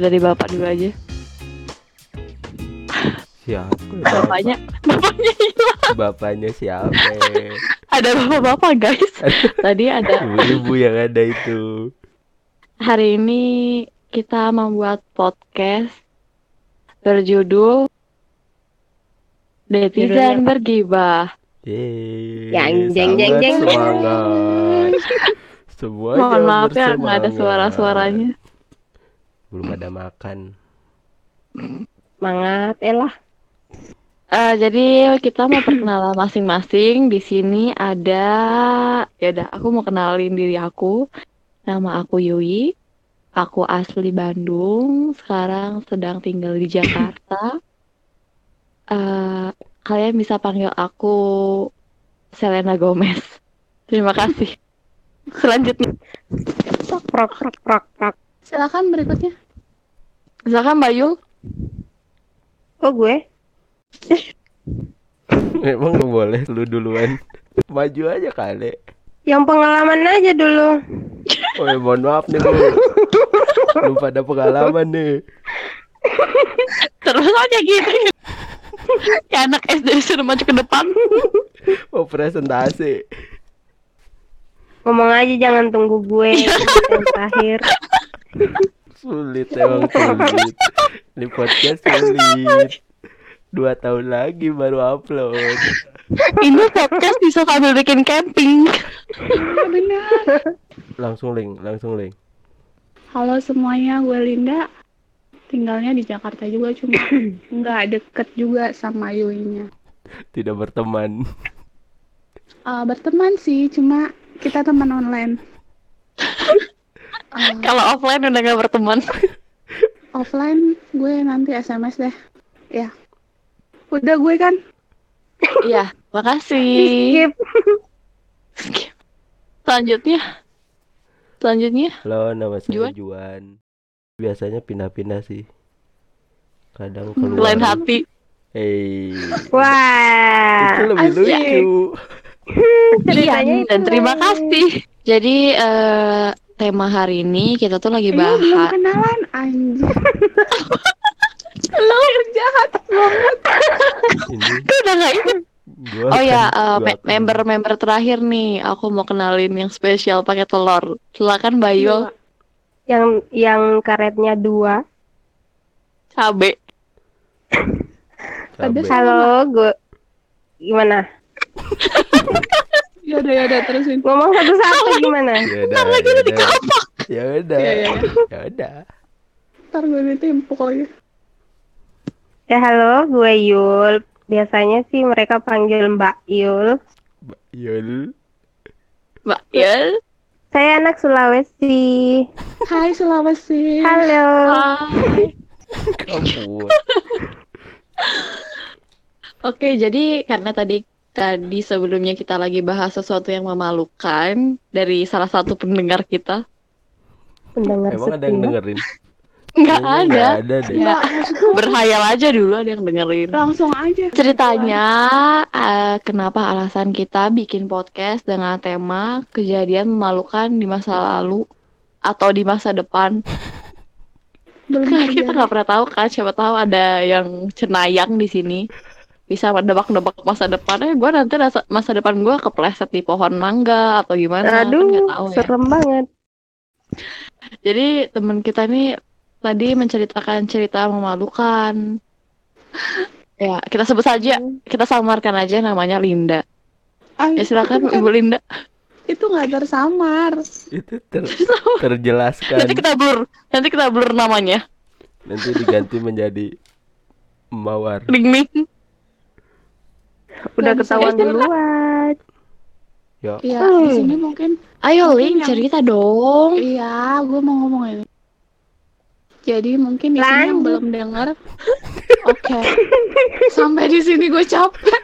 dari bapak dulu aja. Siapa? ya? Bapaknya, bapaknya hilang. Bapaknya siapa? Ada bapak-bapak guys. Tadi ada. Ibu-ibu yang ada itu. Hari ini kita membuat podcast berjudul Netizen apa? Bergibah. Yeay, Yang jeng, jeng, jeng. Semuanya Mohon maaf ya nggak ada suara-suaranya. Belum ada makan. Semangat, elah. Eh, jadi kita mau perkenalan masing-masing. Di sini ada, ya udah, aku mau kenalin diri aku. Nama aku Yui. Aku asli Bandung. Sekarang sedang tinggal di Jakarta. Eh, kalian bisa panggil aku Selena Gomez. Terima kasih. Selanjutnya, prok, prok, prok, prok. Silakan berikutnya. Silakan Mbak Yul. Kok gue? Emang nggak boleh lu duluan. Maju aja kali. Yang pengalaman aja dulu. Oh ya mohon maaf nih bu. Belum pada pengalaman nih. Terus aja gitu. Kayak anak SD suruh maju ke depan. Mau presentasi. Ngomong aja jangan tunggu gue. yang terakhir. Sulit emang sulit. Ini podcast sulit. Dua tahun lagi baru upload. Ini podcast bisa sambil bikin camping. Langsung link, langsung link. Halo semuanya, gue Linda. Tinggalnya di Jakarta juga, cuma nggak deket juga sama Yuinya. Tidak berteman. Eh, berteman sih, cuma kita teman online. Kalau offline udah gak berteman. offline gue nanti SMS deh. Ya. Udah gue kan? Iya, makasih. Skip. Selanjutnya. Selanjutnya. Halo, nama saya Juan? Juan. Biasanya pindah-pindah sih. Kadang keluar. Lain hati. Hey, Wah. itu lebih asyik. lucu. Ceritanya Iya, dan terima kasih. Jadi eh, tema hari ini kita tuh lagi Eh, belum bahas. kenalan, anjir. Lo jahat banget. Ini Itu udah gak inget. gua Oh ya, akan- eh, gua me- akan- member-member terakhir nih. Aku mau kenalin yang spesial pakai telur. Silakan Bayu, Yang yang karetnya dua. cabe. Cabe. Halo, gue. Gimana? Yaudah, yaudah, terusin. Ngomong satu-satu gimana? Ya udah, ya udah. Ya udah. Iya, iya. Ya udah. Ntar gue ditimpuk lagi. Ya halo, gue Yul. Biasanya sih mereka panggil Mbak Yul. Yul. Mbak Yul. Saya anak Sulawesi. Hai Sulawesi. Halo. Hai. Oke, jadi karena tadi tadi sebelumnya kita lagi bahas sesuatu yang memalukan dari salah satu pendengar kita. Pendengar Emang ada yang dengerin? Nggak Kayaknya ada. nggak ada deh. Ya, berhayal aja dulu ada yang dengerin. Langsung aja. Ceritanya eh, kenapa alasan kita bikin podcast dengan tema kejadian memalukan di masa lalu atau di masa depan. Belum kita nggak pernah tahu kan, siapa tahu ada yang cenayang di sini bisa menebak-nebak masa depan. Eh, gue nanti rasa- masa depan gue kepleset di pohon mangga atau gimana? Kan Aduh, nggak tahu ya. serem banget. Jadi teman kita nih tadi menceritakan cerita memalukan. Ya, kita sebut saja, kita samarkan aja namanya Linda. Ah, Ya silakan itu Ibu Linda. itu nggak tersamar. Itu ter terjelaskan. Nanti kita blur, nanti kita blur namanya. Nanti diganti menjadi Mawar. Ling ling. Udah ketahuan duluan. Ya. Iya, Hmm. di sini mungkin Ayo Mungkin Ling yang- cerita dong. iya, gue mau ngomong ini. Jadi mungkin di sini yang belum dengar. Oke. Sampai di sini gue capek.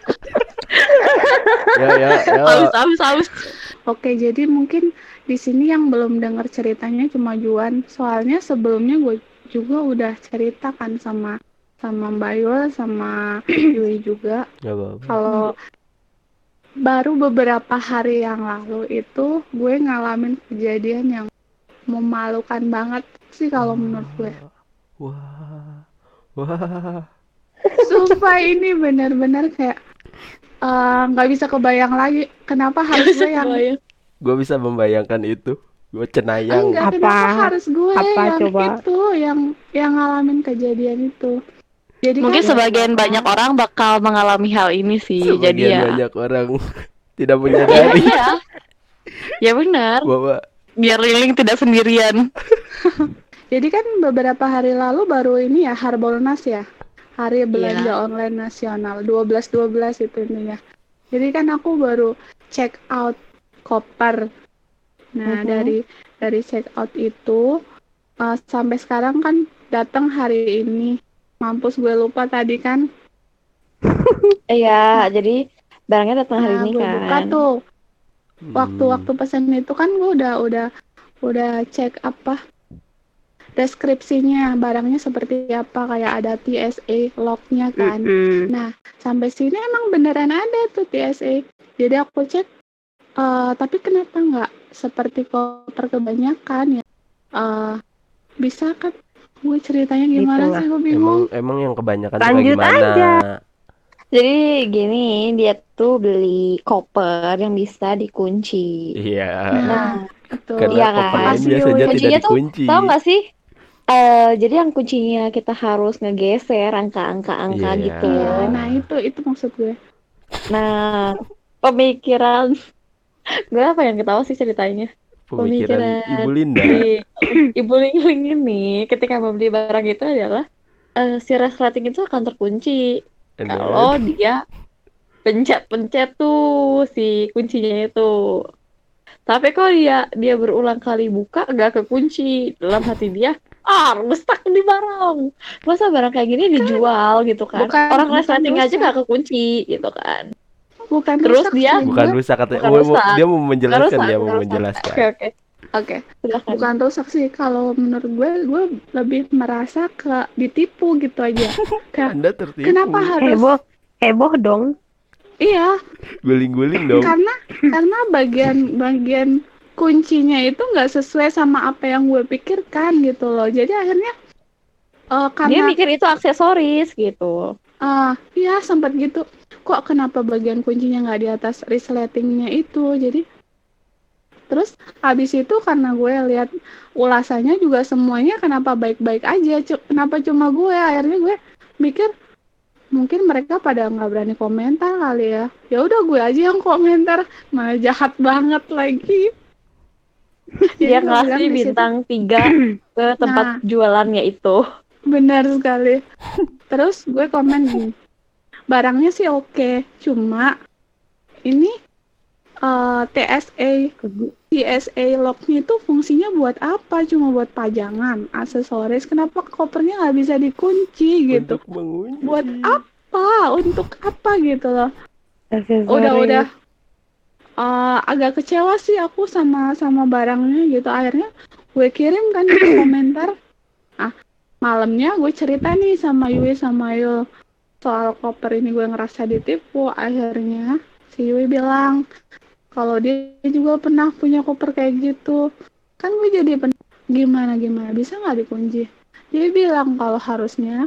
Ya ya ya. Aus aus aus. Oke, jadi mungkin di sini yang belum dengar ceritanya cuma Juan. Soalnya sebelumnya gue juga udah ceritakan sama sama Mbak Yul sama Yui juga. Gak apa-apa. Kalau baru beberapa hari yang lalu itu gue ngalamin kejadian yang memalukan banget sih kalau menurut gue. Wah. Wah. Sumpah ini benar-benar kayak eh, nggak bisa kebayang lagi kenapa harus gue yang. Gue bisa membayangkan itu. Gue cenayang. enggak Apa? harus gue Apa yang coba? itu yang yang ngalamin kejadian itu. Jadi Mungkin kan sebagian banyak orang bakal mengalami hal ini sih. Jadi Sebagian ya. banyak orang tidak Ya, menyadari iya. Ya benar. bahwa Biar Liling tidak sendirian. Jadi kan beberapa hari lalu baru ini ya Harbolnas ya. Hari belanja Iya. online nasional 12-12 itu intinya. Jadi kan aku baru check out koper. Nah, Mhm. dari dari check out itu uh, sampai sekarang kan datang hari ini. Mampus gue lupa tadi kan. Iya, jadi barangnya datang hari Nah, ini gue kan. buka tuh. hmm, Waktu-waktu pesan itu kan gue udah udah udah cek apa deskripsinya barangnya seperti apa kayak ada TSA lognya kan. Nah, sampai sini emang beneran ada tuh TSA. Jadi aku cek, eh, tapi kenapa nggak seperti koper kebanyakan ya? Eh, bisa kan? Gue ceritanya gimana Itulah. sih? Gue emang bingung. emang yang kebanyakan Lanjut gimana? aja. Jadi gini, dia tuh beli koper yang bisa dikunci. Iya. Nah, Betul. Karena Iya kan? kopernya Makasih, biasanya Yul. tidak Kuncinya tuh, dikunci. Tahu nggak sih? Eh, jadi yang kuncinya kita harus ngegeser angka-angka-angka Iya. gitu. Iya, nah itu itu maksud gue. Nah, pemikiran gue apa yang ketawa sih ceritanya? Pemikiran pemikiran. Ibu Linda. Di Ibu Ling ini ketika membeli barang itu adalah eh, si resleting itu akan terkunci And then- kalau dia pencet-pencet tuh si kuncinya itu. Tapi kalau dia dia berulang kali buka nggak kekunci dalam hati dia, ah stuck di barang. Masa barang kayak gini dijual gitu kan? bukan- Orang resleting aja nggak kekunci gitu kan? Bukan Terus rusak dia- bukan rusak katanya. Bukan rusak. dia mau menjelaskan rusak, dia mau rusak. menjelaskan. Oke oke, Oke, bukan rusak sih. Kalau menurut gue, gue lebih merasa ke ditipu gitu aja. Kayak, Anda tertipu. kenapa harus? Heboh, heboh dong. Iya, Guling-guling dong. karena karena bagian bagian kuncinya itu nggak sesuai sama apa yang gue pikirkan gitu loh jadi akhirnya eh, Dia karena mikir itu aksesoris gitu. eh, ya sempat gitu kok kenapa bagian kuncinya nggak di atas resletingnya itu? Jadi terus habis itu karena gue lihat ulasannya juga semuanya kenapa baik-baik aja Cu- kenapa cuma gue? Akhirnya gue mikir mungkin mereka pada nggak berani komentar kali ya. Ya udah gue aja yang komentar. Malah jahat banget lagi. Dia situ, bintang tiga ke tempat Nah. jualannya itu. benar sekali. Terus gue komen gini barangnya sih oke cuma ini eh, TSA TSA locknya itu fungsinya buat apa? Cuma buat pajangan aksesoris. Kenapa kopernya nggak bisa dikunci gitu? Untuk buat apa? Untuk apa gitu loh? Aksesoris. udah udah. Eh, agak kecewa sih aku sama sama barangnya gitu. Akhirnya gue kirim kan ke komentar. Ah malamnya gue cerita nih sama Yui sama Yul soal koper ini gue ngerasa ditipu akhirnya si Yui bilang kalau dia juga pernah punya koper kayak gitu. Kan gue jadi pen- gimana gimana? Bisa nggak dikunci? Dia bilang kalau harusnya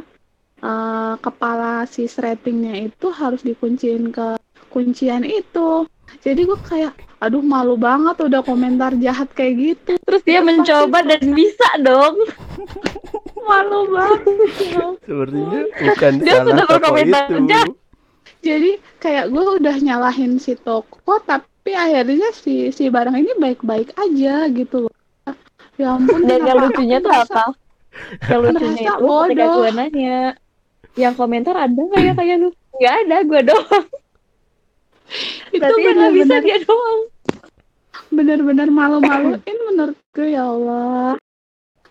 eh, kepala si ratingnya itu harus dikunciin ke kuncian itu. Jadi gue kayak aduh malu banget udah komentar jahat kayak gitu. Terus dia mencoba dan bisa dong. malu banget Sepertinya bukan Dia salah sudah toko itu. aja. jadi kayak gue udah nyalahin si toko tapi akhirnya si si barang ini baik-baik aja gitu loh ya ampun Dan yang lucunya tuh apa? Yang lucunya itu ketika gue nanya, yang komentar ada nggak ya kayak lu? Nggak ada, gue doang. itu Berarti nggak bisa dia doang. benar-benar malu-maluin menurut gue ya Allah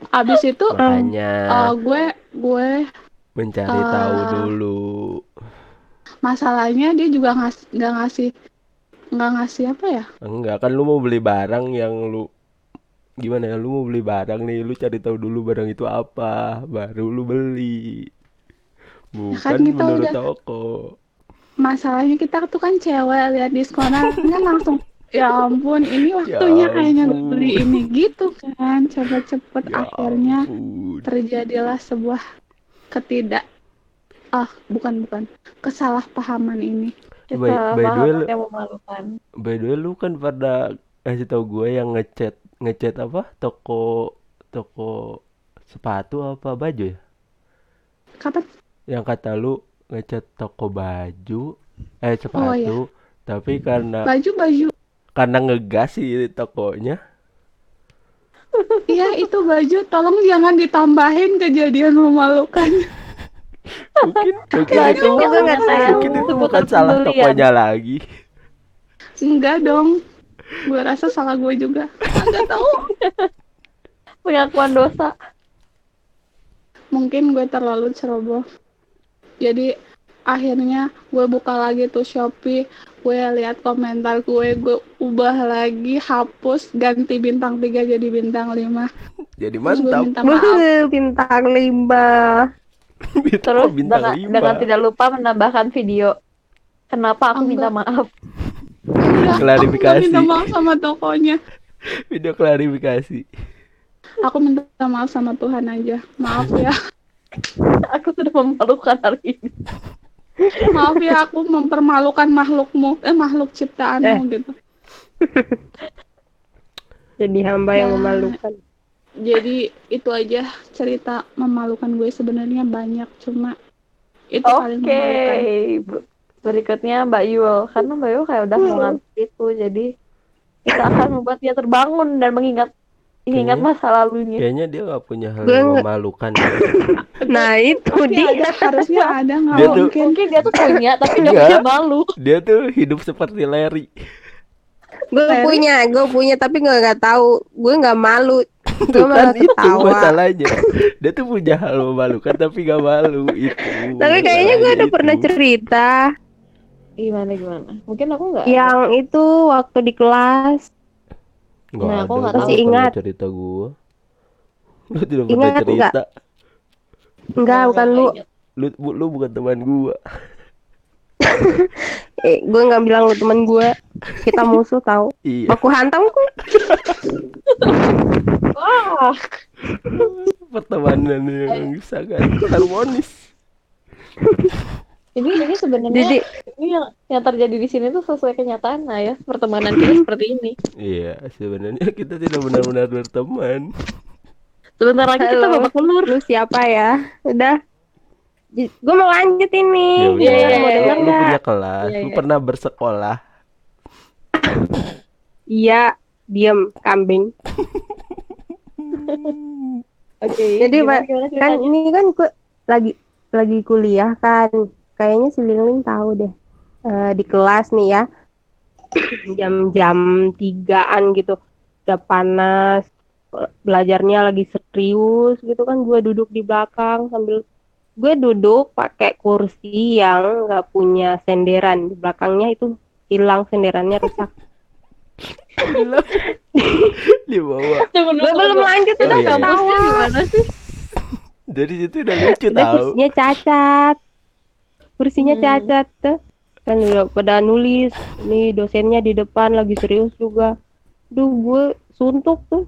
abis itu Makanya eh, gue gue mencari eh, tahu dulu. masalahnya dia juga ngas nggak ngasih nggak ngasih apa ya Enggak kan lu mau beli barang yang lu gimana ya lu mau beli barang nih lu cari tahu dulu barang itu apa baru lu beli Bukan kan kita menurut udah- toko. Masalahnya kita tuh kan cewek lihat diskonan kan langsung ya ampun ini Ya waktunya kayaknya ampun. beli ini gitu kan cepet-cepet Ya akhirnya ampun. terjadilah sebuah ketidak ah bukan bukan kesalahpahaman ini By, Kita by the way, lu- memalukan. by the way, lu kan pada kasih tau gue yang ngechat ngechat apa toko toko sepatu apa baju ya? kapan Yang kata lu ngechat toko baju eh sepatu Oh, iya. tapi karena baju baju karena ngegas sih tokonya. Iya itu baju tolong jangan ditambahin kejadian memalukan. Mungkin mungkin itu nggak tahu. mungkin itu bukan salah pembelian. tokonya lagi. Enggak dong. Gue rasa salah gue juga. Enggak tahu. Pengakuan dosa. mungkin gue terlalu ceroboh. Jadi akhirnya gue buka lagi tuh Shopee gue lihat komentar gue gue ubah lagi hapus ganti bintang 3 jadi bintang 5 jadi mantap minta maaf bintang lima. Bintang- Terus bintang dengan, lima. dengan tidak lupa menambahkan video. Kenapa aku minta Enggak. maaf? Udah, Klarifikasi. aku minta maaf sama tokonya video klarifikasi aku minta maaf sama Tuhan aja maaf ya Aku sudah memalukan hari ini. Maaf ya aku mempermalukan makhlukmu eh makhluk ciptaanmu gitu Jadi hamba yang Nah. memalukan. jadi itu aja cerita memalukan gue sebenarnya banyak cuma itu paling Oke, memalukan berikutnya Mbak Yul. Karena Mbak Yul kayak udah mengantuk itu, jadi kita akan membuat dia terbangun dan mengingat mengingat Kayaknya- masa lalunya. kayaknya dia nggak punya hal yang memalukan Nah itu Pasti dia. ada, harusnya ada nggak Dia tuh- mungkin Mungkin dia tuh punya, tapi dia Enggak. punya malu. dia tuh hidup seperti Larry Gue punya, gue punya tapi gue nggak tahu. Gue nggak malu. Gue kan malah itu masalahnya dia tuh punya hal memalukan tapi gak malu itu Tapi kayaknya gue udah pernah cerita. Gimana gimana? Mungkin aku nggak. Yang itu waktu di kelas. Nggak Nah, aku nggak tahu. Ingat. cerita gua lu tidak pernah Ingat cerita nggak? Enggak, bukan lu. lu bu- lu bukan teman gua Eh, gue nggak bilang lu temen gue. Kita musuh tahu. iya Aku hantam kok. Wah, pertemanan yang sangat harmonis ini ini sebenarnya Jadi ini yang yang terjadi di sini tuh sesuai kenyataan lah ya pertemanan kita seperti ini. iya sebenarnya kita tidak benar-benar berteman Sebentar lagi kita Halo. babak belur. lu siapa ya? Udah. Gue mau lanjut ini. ya udah Iya, mau iya, denger lu nggak? punya kelas Iya, lu iya. pernah bersekolah Iya, diem kambing. Oke. Jadi, gimana, gimana Kan ini kan gue lagi lagi kuliah kan. Kayaknya si Lilin tahu deh. Eh, di kelas nih ya. Jam-jam tigaan gitu. Udah panas. Belajarnya lagi serius gitu kan. Gue duduk di belakang sambil gue duduk pakai kursi yang nggak punya senderan di belakangnya itu hilang senderannya rusak. di bawah Gue belum lanjut Oh, udah iya, iya. ketawa. Kampusnya gimana sih? dari situ udah lucu Udah tahu kursinya cacat. Kursinya Hmm. cacat tuh. Kan udah pada nulis. Nih dosennya di depan lagi serius juga. Duh gue suntuk tuh.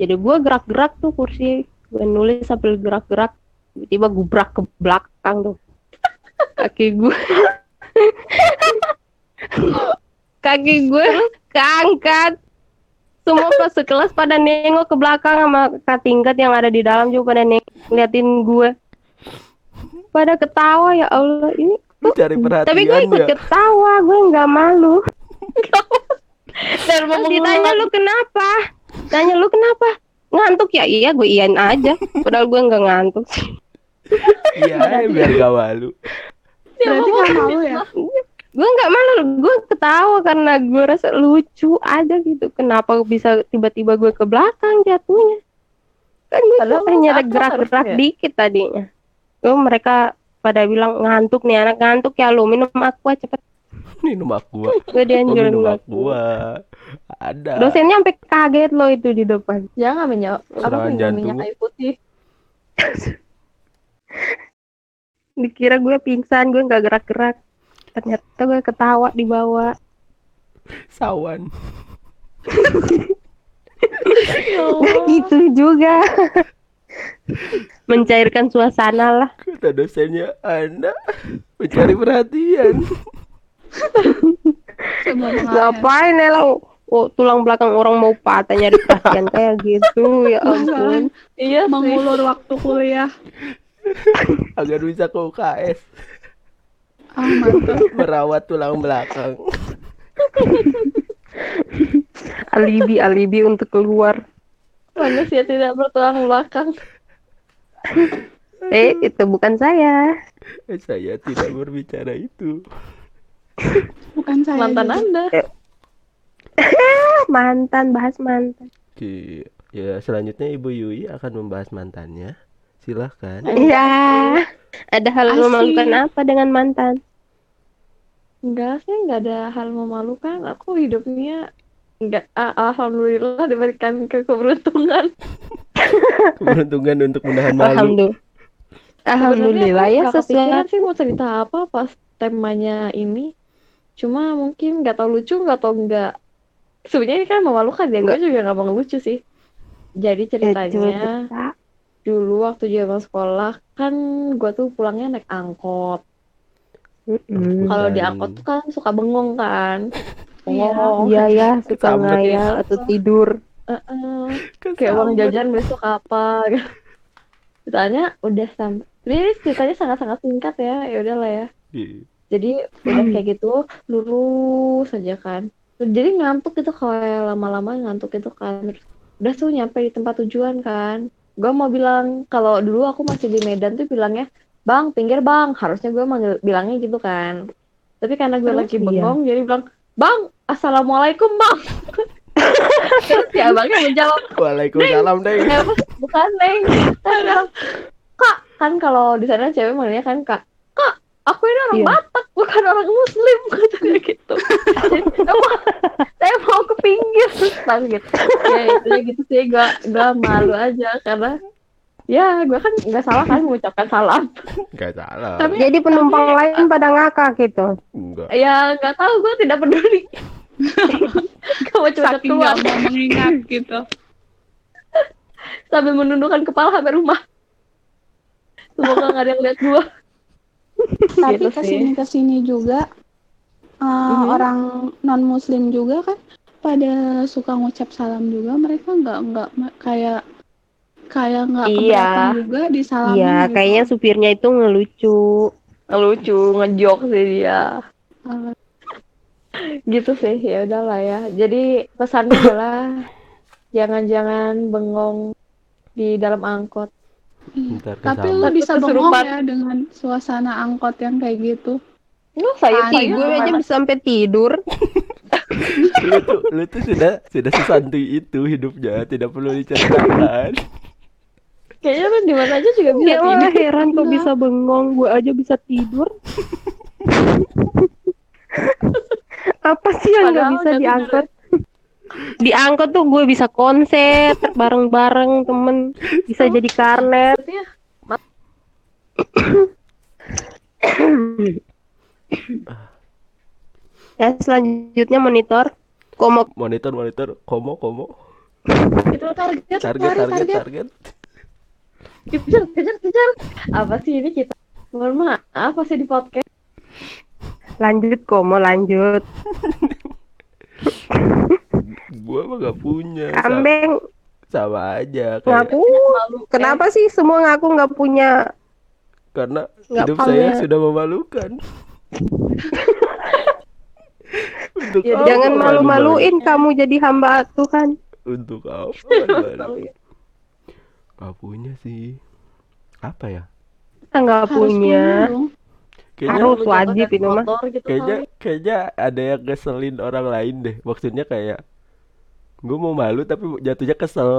Jadi gue gerak-gerak tuh kursi. Gue nulis sambil gerak-gerak. Tiba-tiba gubrak ke belakang tuh. Kaki gue. Kaki gue keangkat. Semua kelas sekelas pada nengok ke belakang sama kak tingkat yang ada di dalam juga pada nengok ngeliatin gue. Pada ketawa ya Allah ini cari perhatian tapi gue ikut ya ketawa, gue nggak malu. Dan Terus ditanya lu kenapa? Tanya lu kenapa? Ngantuk ya? Iya, gue iyain aja. Padahal gue nggak ngantuk. iya biar gak malu berarti nggak malu ya Gue nggak malu, gue ketawa karena gue rasa lucu aja gitu. Kenapa bisa tiba-tiba gue ke belakang jatuhnya? Kan gue hanya gerak-gerak dikit tadinya. Gue mereka pada bilang ngantuk nih anak ngantuk ya lu minum aqua cepet minum aqua gue dianjurin minum aqua ada dosennya sampai kaget loh itu di depan Jangan minyak apa minyak minyak air putih. Dikira gue pingsan, gue nggak gerak-gerak. Ternyata gue ketawa di bawah. Sawan. Ya gitu juga. Mencairkan suasana lah. Kata dosennya Anda mencari perhatian. Ngapain ya lo? Oh, tulang belakang orang mau patah nyari perhatian kayak gitu. Ya ampun. Iya mengulur waktu kuliah. Agar bisa ke UKS Ah, mantap. merawat tulang belakang. Alibi, alibi untuk keluar. Manusia tidak bertulang belakang. Eh, itu bukan saya. Eh, Saya tidak berbicara itu. Bukan saya. Mantan juga. Anda. Ah, mantan, bahas mantan. Oke, ya selanjutnya Ibu Yui akan membahas mantannya. Silahkan. Iya. Ada hal Asik. memalukan apa dengan mantan? Enggak sih, enggak ada hal memalukan. Aku hidupnya enggak ah, alhamdulillah diberikan ke keberuntungan. Keberuntungan untuk menahan malu. Alhamdulillah. Alhamdulillah ya sesuai. kepikiran sih mau cerita apa pas temanya ini. Cuma mungkin nggak tahu lucu, nggak tahu nggak. Sebenarnya ini kan memalukan ya, gue juga nggak mau lucu sih. Jadi Eh, ceritanya cerita. dulu waktu zaman sekolah kan gue tuh pulangnya naik angkot. Mm-mm. Kalau di angkot tuh kan suka bengong kan. Iya. Bengong. Iya ya, suka ya. ngayal atau tidur. Heeh. kayak uang jajan besok apa gitu. Ceritanya udah sampai ini ceritanya sangat-sangat singkat ya ya udahlah ya Iya. jadi udah kayak gitu lurus aja kan jadi ngantuk gitu kayak lama-lama ngantuk gitu kan udah tuh nyampe di tempat tujuan kan gue mau bilang kalau dulu aku masih di Medan tuh bilangnya bang pinggir bang harusnya gue manggil bilangnya gitu kan tapi karena gue lagi Iya. bengong jadi bilang bang assalamualaikum bang. Terus ya abangnya menjawab. Waalaikumsalam deh. Eh, bukan neng. Kak kan kalau di sana cewek manggilnya kan kak kak aku ini orang Iya. Batak bukan orang Muslim katanya gitu. Saya mau, saya mau ke pinggir. Pas gitu. Ya itu gitu sih gak gak malu aja karena ya gue kan nggak salah kan mengucapkan salam Gak salah. Tapi- Jadi penumpang lain pada ngakak gitu. Enggak. ya nggak tahu gue tidak peduli gue mau coba Saking keluar nggak mau mengingat gitu. sambil menundukkan kepala sampai rumah semoga nggak ada yang lihat gue Tapi Gitu ke sini ke sini juga uh, Mhm. orang non Muslim juga kan pada suka ngucap salam juga. Mereka nggak nggak kayak kayak nggak Iya. juga disalamin Iya, gitu. kayaknya supirnya itu ngelucu. lucu ngejok sih dia Uh, gitu sih ya udahlah ya jadi pesannya adalah jangan-jangan bengong di dalam angkot iya. Ntar Tapi lu bisa bengong ya dengan suasana angkot yang kayak gitu. nggak saya Ih, Ih, gue aja bisa sampai tidur. lu tuh lu tuh sudah sudah sesantuy itu hidupnya tidak perlu diceritakan kayaknya lu di mana aja juga bisa Ya tidur heran kok bisa bengong, gue aja bisa tidur. Apa sih yang nggak bisa udah diangkut? Diangkut tuh gue bisa konser bareng-bareng temen, bisa jadi karnet. Ya selanjutnya monitor. Komo monitor monitor komo komo itu target target cari target target kejar kejar kejar apa sih ini kita mohon maaf apa sih di podcast lanjut komo lanjut. gua mah gak punya Kambing sama aja kayak ngaku. Kenapa sih semua ngaku nggak punya? karena Nggak hidup saya sudah memalukan untuk Ya, Jangan malu-malu? malu-maluin kamu jadi hamba Tuhan. untuk apa? Gak punya sih apa ya Kita nggak Harus punya. dong. kayaknya Harus wajib itu mah. gitu kayaknya kali. kayaknya ada yang ngeselin orang lain deh maksudnya kayak gue mau malu tapi jatuhnya kesel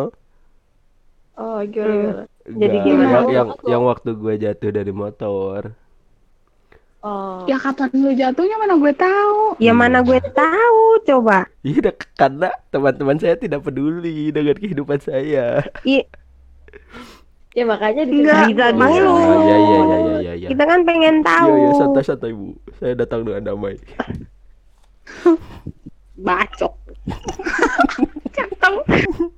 oh gimana, gimana? Jadi gimana? yang yang, yang waktu gue jatuh dari motor oh Ya kapan lu jatuhnya mana gue tahu. Ya mana gue tahu coba. iya dah, karena teman-teman saya tidak peduli dengan kehidupan saya I, ya makanya Nggak, dikasih tahu. dulu. iya iya iya iya iya iya kita kan pengen tahu. Iya, iya, santai-santai, Bu. Saya datang dengan damai. Bacok.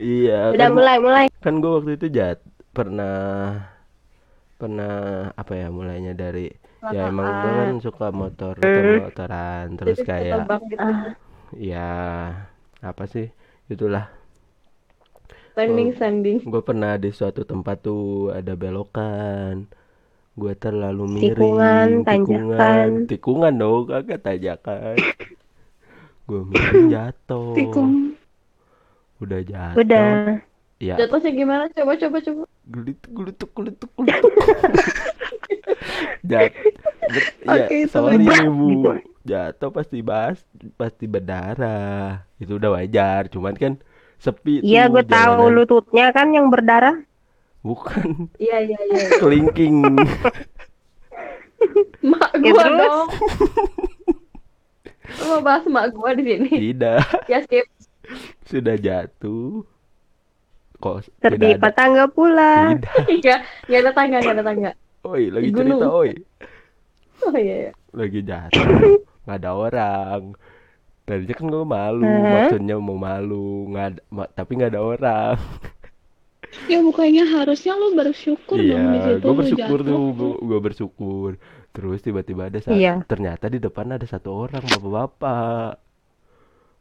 Iya, Udah kan, mulai mulai. kan gue waktu itu jat pernah pernah apa ya mulainya dari ya emang gue kan suka motor motoran terus kayak gitu. Ya apa sih itulah Standing Oh. standing. gue pernah di suatu tempat tuh ada belokan gue terlalu miring Tikungan, tanjakan. tikungan tikungan dong kagak tanjakan gue miring jatuh Tikung. udah jatuh udah. ya Jatuhnya gimana? Coba coba coba. gelituk gelituk gelituk gelituk Jat, ya itu sorry bu jatuh pasti bas pasti berdarah itu udah wajar cuman kan sepi Iya, gue tahu jalanan. lututnya kan yang berdarah. bukan Iya iya iya. kelingking Mak Ya, gua terus? dong. Lu mau bahas mak gua di sini. tidak Ya skip. sudah jatuh kok Tertimpa tidak tangga pula. tidak Enggak, enggak ada tangga, enggak ada tangga. oi lagi gunung. cerita oi Oh iya iya. lagi jatuh nggak ada orang tadinya kan gue malu Hah? maksudnya mau malu nggak ada, ma- tapi nggak ada orang. Ya bukannya harusnya lu bersyukur dong di iya situ gue bersyukur jatuh. tuh gue bersyukur. Terus tiba-tiba ada satu Iya. ternyata di depan ada satu orang bapak-bapak.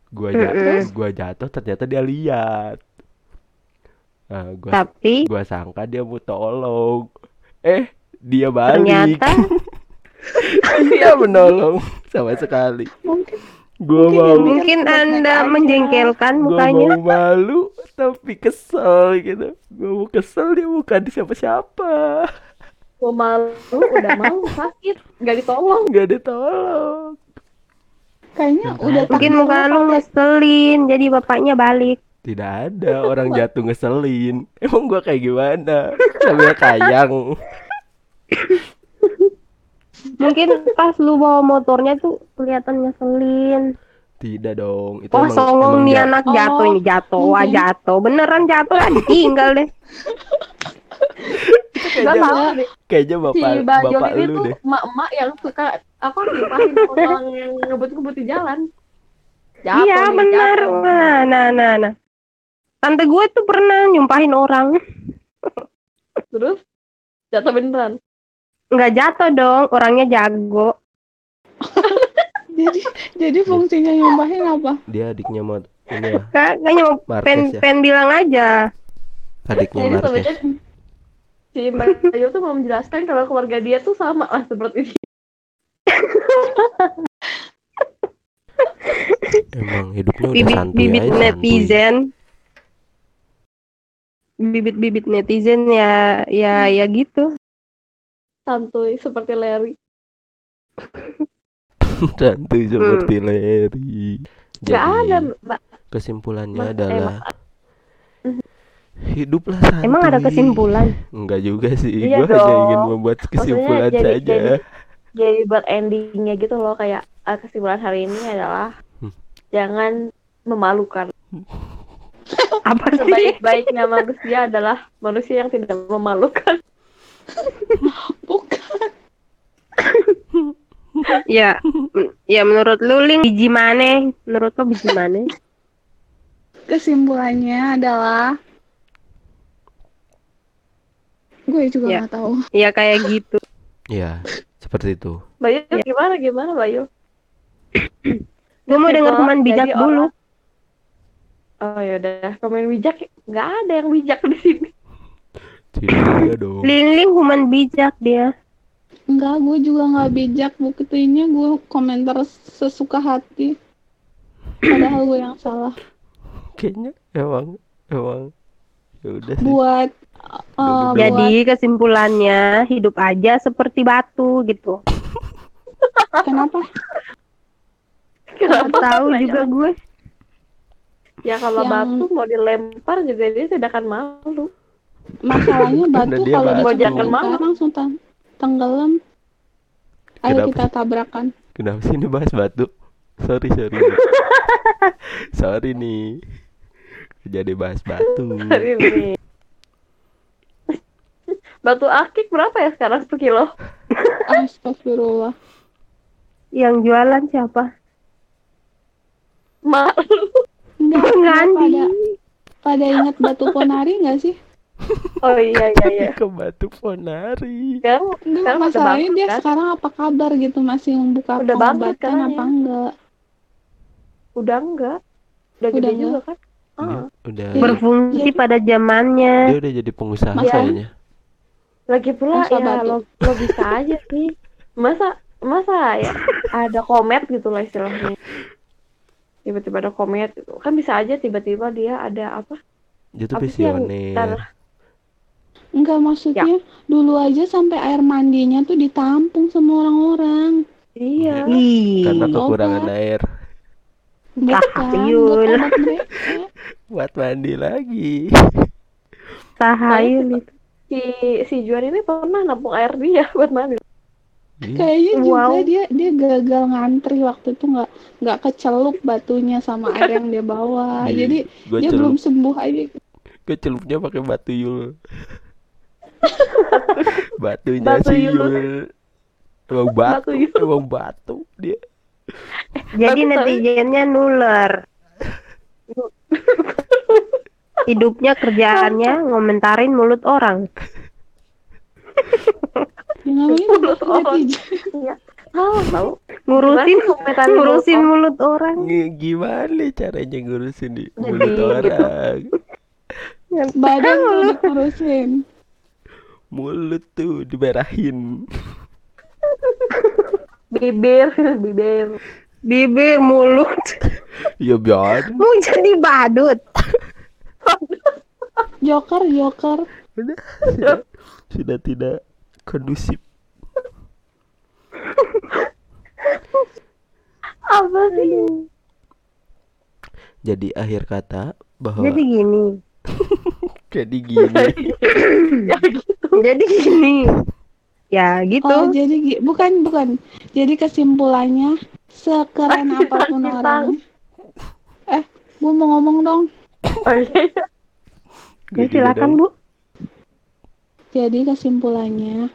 Gue jatuh gua jatuh ternyata dia lihat nah, gue Tapi gua sangka dia mau tolong. Eh dia balik. Ternyata dia menolong sama sekali. Mungkin gue Mungkin mau mungkin Anda menjengkelkan gue mukanya. mau malu tapi kesel gitu. Gue mau kesel dia bukan siapa-siapa. Gua malu, udah malu sakit, enggak ditolong. nggak ditolong. Kayaknya udah Mungkin muka lu lu ngeselin, jadi bapaknya balik. tidak ada orang jatuh ngeselin. Emang gua kayak gimana? Sambil kayang Mungkin pas lu bawa motornya tuh kelihatan ngeselin. tidak dong itu Wah, emang songong emang nih anak Oh, jatuh ini jatuh, wah mungkin. jatuh. Beneran jatuh lah, ditinggal deh. Enggak kayaknya tahu deh. kayaknya Si bapak Bajul bapak ini lu deh emak-emak yang suka apa nyumpahin orang yang ngebut-ngebut di jalan. Jatuh iya, nih, benar. jatuh. Nah, nah, nah, nah. Tante gue tuh pernah nyumpahin orang. Terus jatuh beneran. Nggak jatuh dong, orangnya jago. jadi jadi fungsinya nyumpahin apa dia adiknya mau ini ya Ka- Kayaknya mau pen, ya pen bilang aja. adiknya Jadi Marquez sebenarnya si Mbak Ayu tuh mau menjelaskan kalau keluarga dia tuh sama lah seperti ini. emang hidupnya udah Bibit, santuy bibit aja netizen. Bibit-bibit netizen ya, ya, ya gitu. Santuy seperti Larry. santuy seperti Larry Gak ada, jadi Mbak. kesimpulannya Mas- adalah Mhm. hiduplah santuy Emang ada kesimpulan? Enggak juga sih, Iya gua hanya ingin membuat kesimpulan jadi- saja. jadi- Jadi buat endingnya gitu loh kayak ah, kesimpulan hari ini adalah Hmm. jangan memalukan. Apa sih? Sebaik-baiknya manusia adalah manusia yang tidak memalukan. Bukan Ya, ya menurut lu Ling biji mana? Menurut lo biji mana? kesimpulannya adalah gue juga Ya. nggak tahu Ya kayak gitu. Ya, seperti itu. Bayu Ya. gimana gimana Bayu? Gue mau denger teman bijak dulu. orang- Oh ya udah, komen bijak nggak ada yang bijak di sini. Tidak dong. Ling Ling human bijak dia. Enggak, gue juga nggak bijak buktinya gue komentar sesuka hati. Padahal gue yang salah. Kayaknya emang emang ya udah sih. Buat uh, buat Jadi kesimpulannya hidup aja seperti batu gitu. kenapa? Kenapa Tahu juga gue. Ya kalau Yang- batu mau dilempar juga dia tidak akan malu. Masalahnya batu dia kalau malu. langsung ten- tenggelam. Ayo Kenapa kita tabrakan. Kenapa sih ini bahas batu? Sorry sorry. nih. sorry nih. Jadi bahas batu. Hari ini. batu akik berapa ya sekarang per kilo? Astagfirullah. Yang jualan siapa? Mak Enggak, pada pada ingat batu ponari nggak sih? Oh iya iya iya. ke Batu Ponari. Sekarang Enggak, masalahnya dia kan? sekarang apa kabar gitu masih membuka Udah pengobatan sekarang apa ya. enggak? udah enggak. Udah, Udah gede enggak? juga kan? Dia Ah, udah Iya. Berfungsi Jadi- pada zamannya. dia udah jadi pengusaha Masa- kayaknya. lagi pula Masa ya batu? lo, lo bisa aja sih. Masa masa ya ada komet gitu lah istilahnya. Tiba-tiba ada komet gitu. Kan bisa aja tiba-tiba dia ada apa? Dia tuh Apa sih yang visioner. Enggak maksudnya dulu aja sampai air mandinya tuh ditampung sama orang-orang. Iya. Ih, Karena Obat. kekurangan air. Bukan Tahayul. buat mandi lagi. tahayul itu. Si si Juan ini pernah nampung air dia buat mandi. Kayaknya juga Wow. dia dia gagal ngantri waktu itu nggak nggak kecelup batunya sama air yang dia bawa. Jadi dia celup, belum sembuh aja. gue celupnya pakai batu yul. Batunya Batu si yul. Emang batu, Batu emang batu dia. Jadi Bagus, tapi- netizennya nuler. Hidupnya kerjaannya ngomentarin mulut orang. Mulut orang. Iya. Tahu. Ngurusin Gimana ngurusin mulut mulut orang. Gimana caranya ngurusin di Jadi, mulut gitu. orang? Badan lu dikurusin. Mulut tuh dimerahin. Bibir, bibir. Bibir mulut. Ya biar. Mau jadi badut. Joker, Joker. Udah. Sudah, sudah tidak kondusif. Apa sih? Jadi akhir kata bahwa Jadi gini. jadi gini. Jadi gini. Ya gitu. Oh, jadi bukan bukan. Jadi kesimpulannya sekeren apa pun orangnya. Eh, gua mau ngomong dong. Oh, iya. Ya, silakan Bu. Jadi kesimpulannya,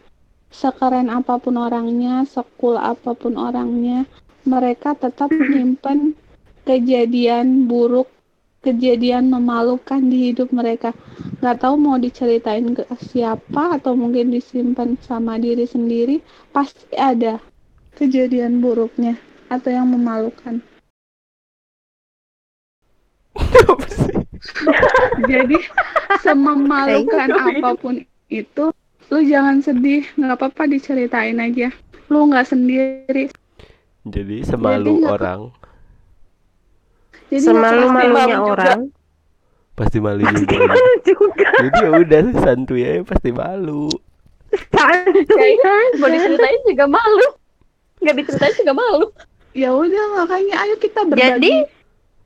sekeren apa pun orangnya, sekul apa pun orangnya, mereka tetap menyimpan kejadian buruk, kejadian memalukan di hidup mereka. Nggak tahu mau diceritain ke siapa atau mungkin disimpan sama diri sendiri, pasti ada kejadian buruknya atau yang memalukan. Jadi sememalukan gitu. apa pun itu, lu jangan sedih, nggak apa-apa diceritain aja. Lu nggak sendiri. Jadi semalu nggak- orang Jadi Semalu nggak malunya malu juga. orang. pasti malu juga. Juga. Jadi ya udah santuy aja pasti malu. Kayaknya mau diceritain juga malu. Nggak diceritain juga malu. Ya udah makanya ayo kita berbagi Jadi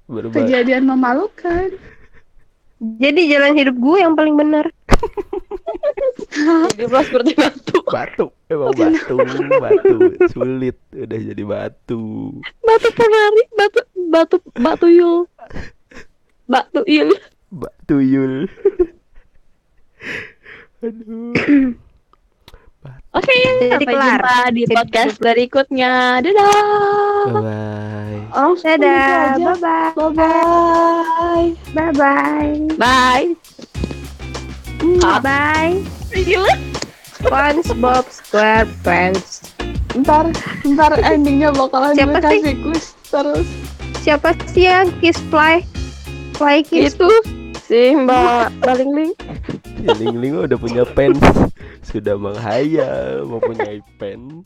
Berbagi. kejadian memalukan. jadi jalan hidup gue yang paling benar. Jadi lo seperti batu. batu emang batu batu sulit udah jadi batu Batu penari, batu batu batu yul. Batu yul. batu yul aduh Oke, Jadi sampai kelar. jumpa di Jadi podcast berikutnya. Dadah. bye bye Oh, Dadah. Bye bye. Bye-bye. Bye bye. Bye. Bye bye. Gila. SpongeBob SquarePants. Ntar, ntar endingnya bakalan Siapa gue kasih kuis terus. Siapa sih yang kiss fly? Fly kiss. Itu si Mbak Balingling. ya Ling Ling udah punya pen sudah menghayal mempunyai pen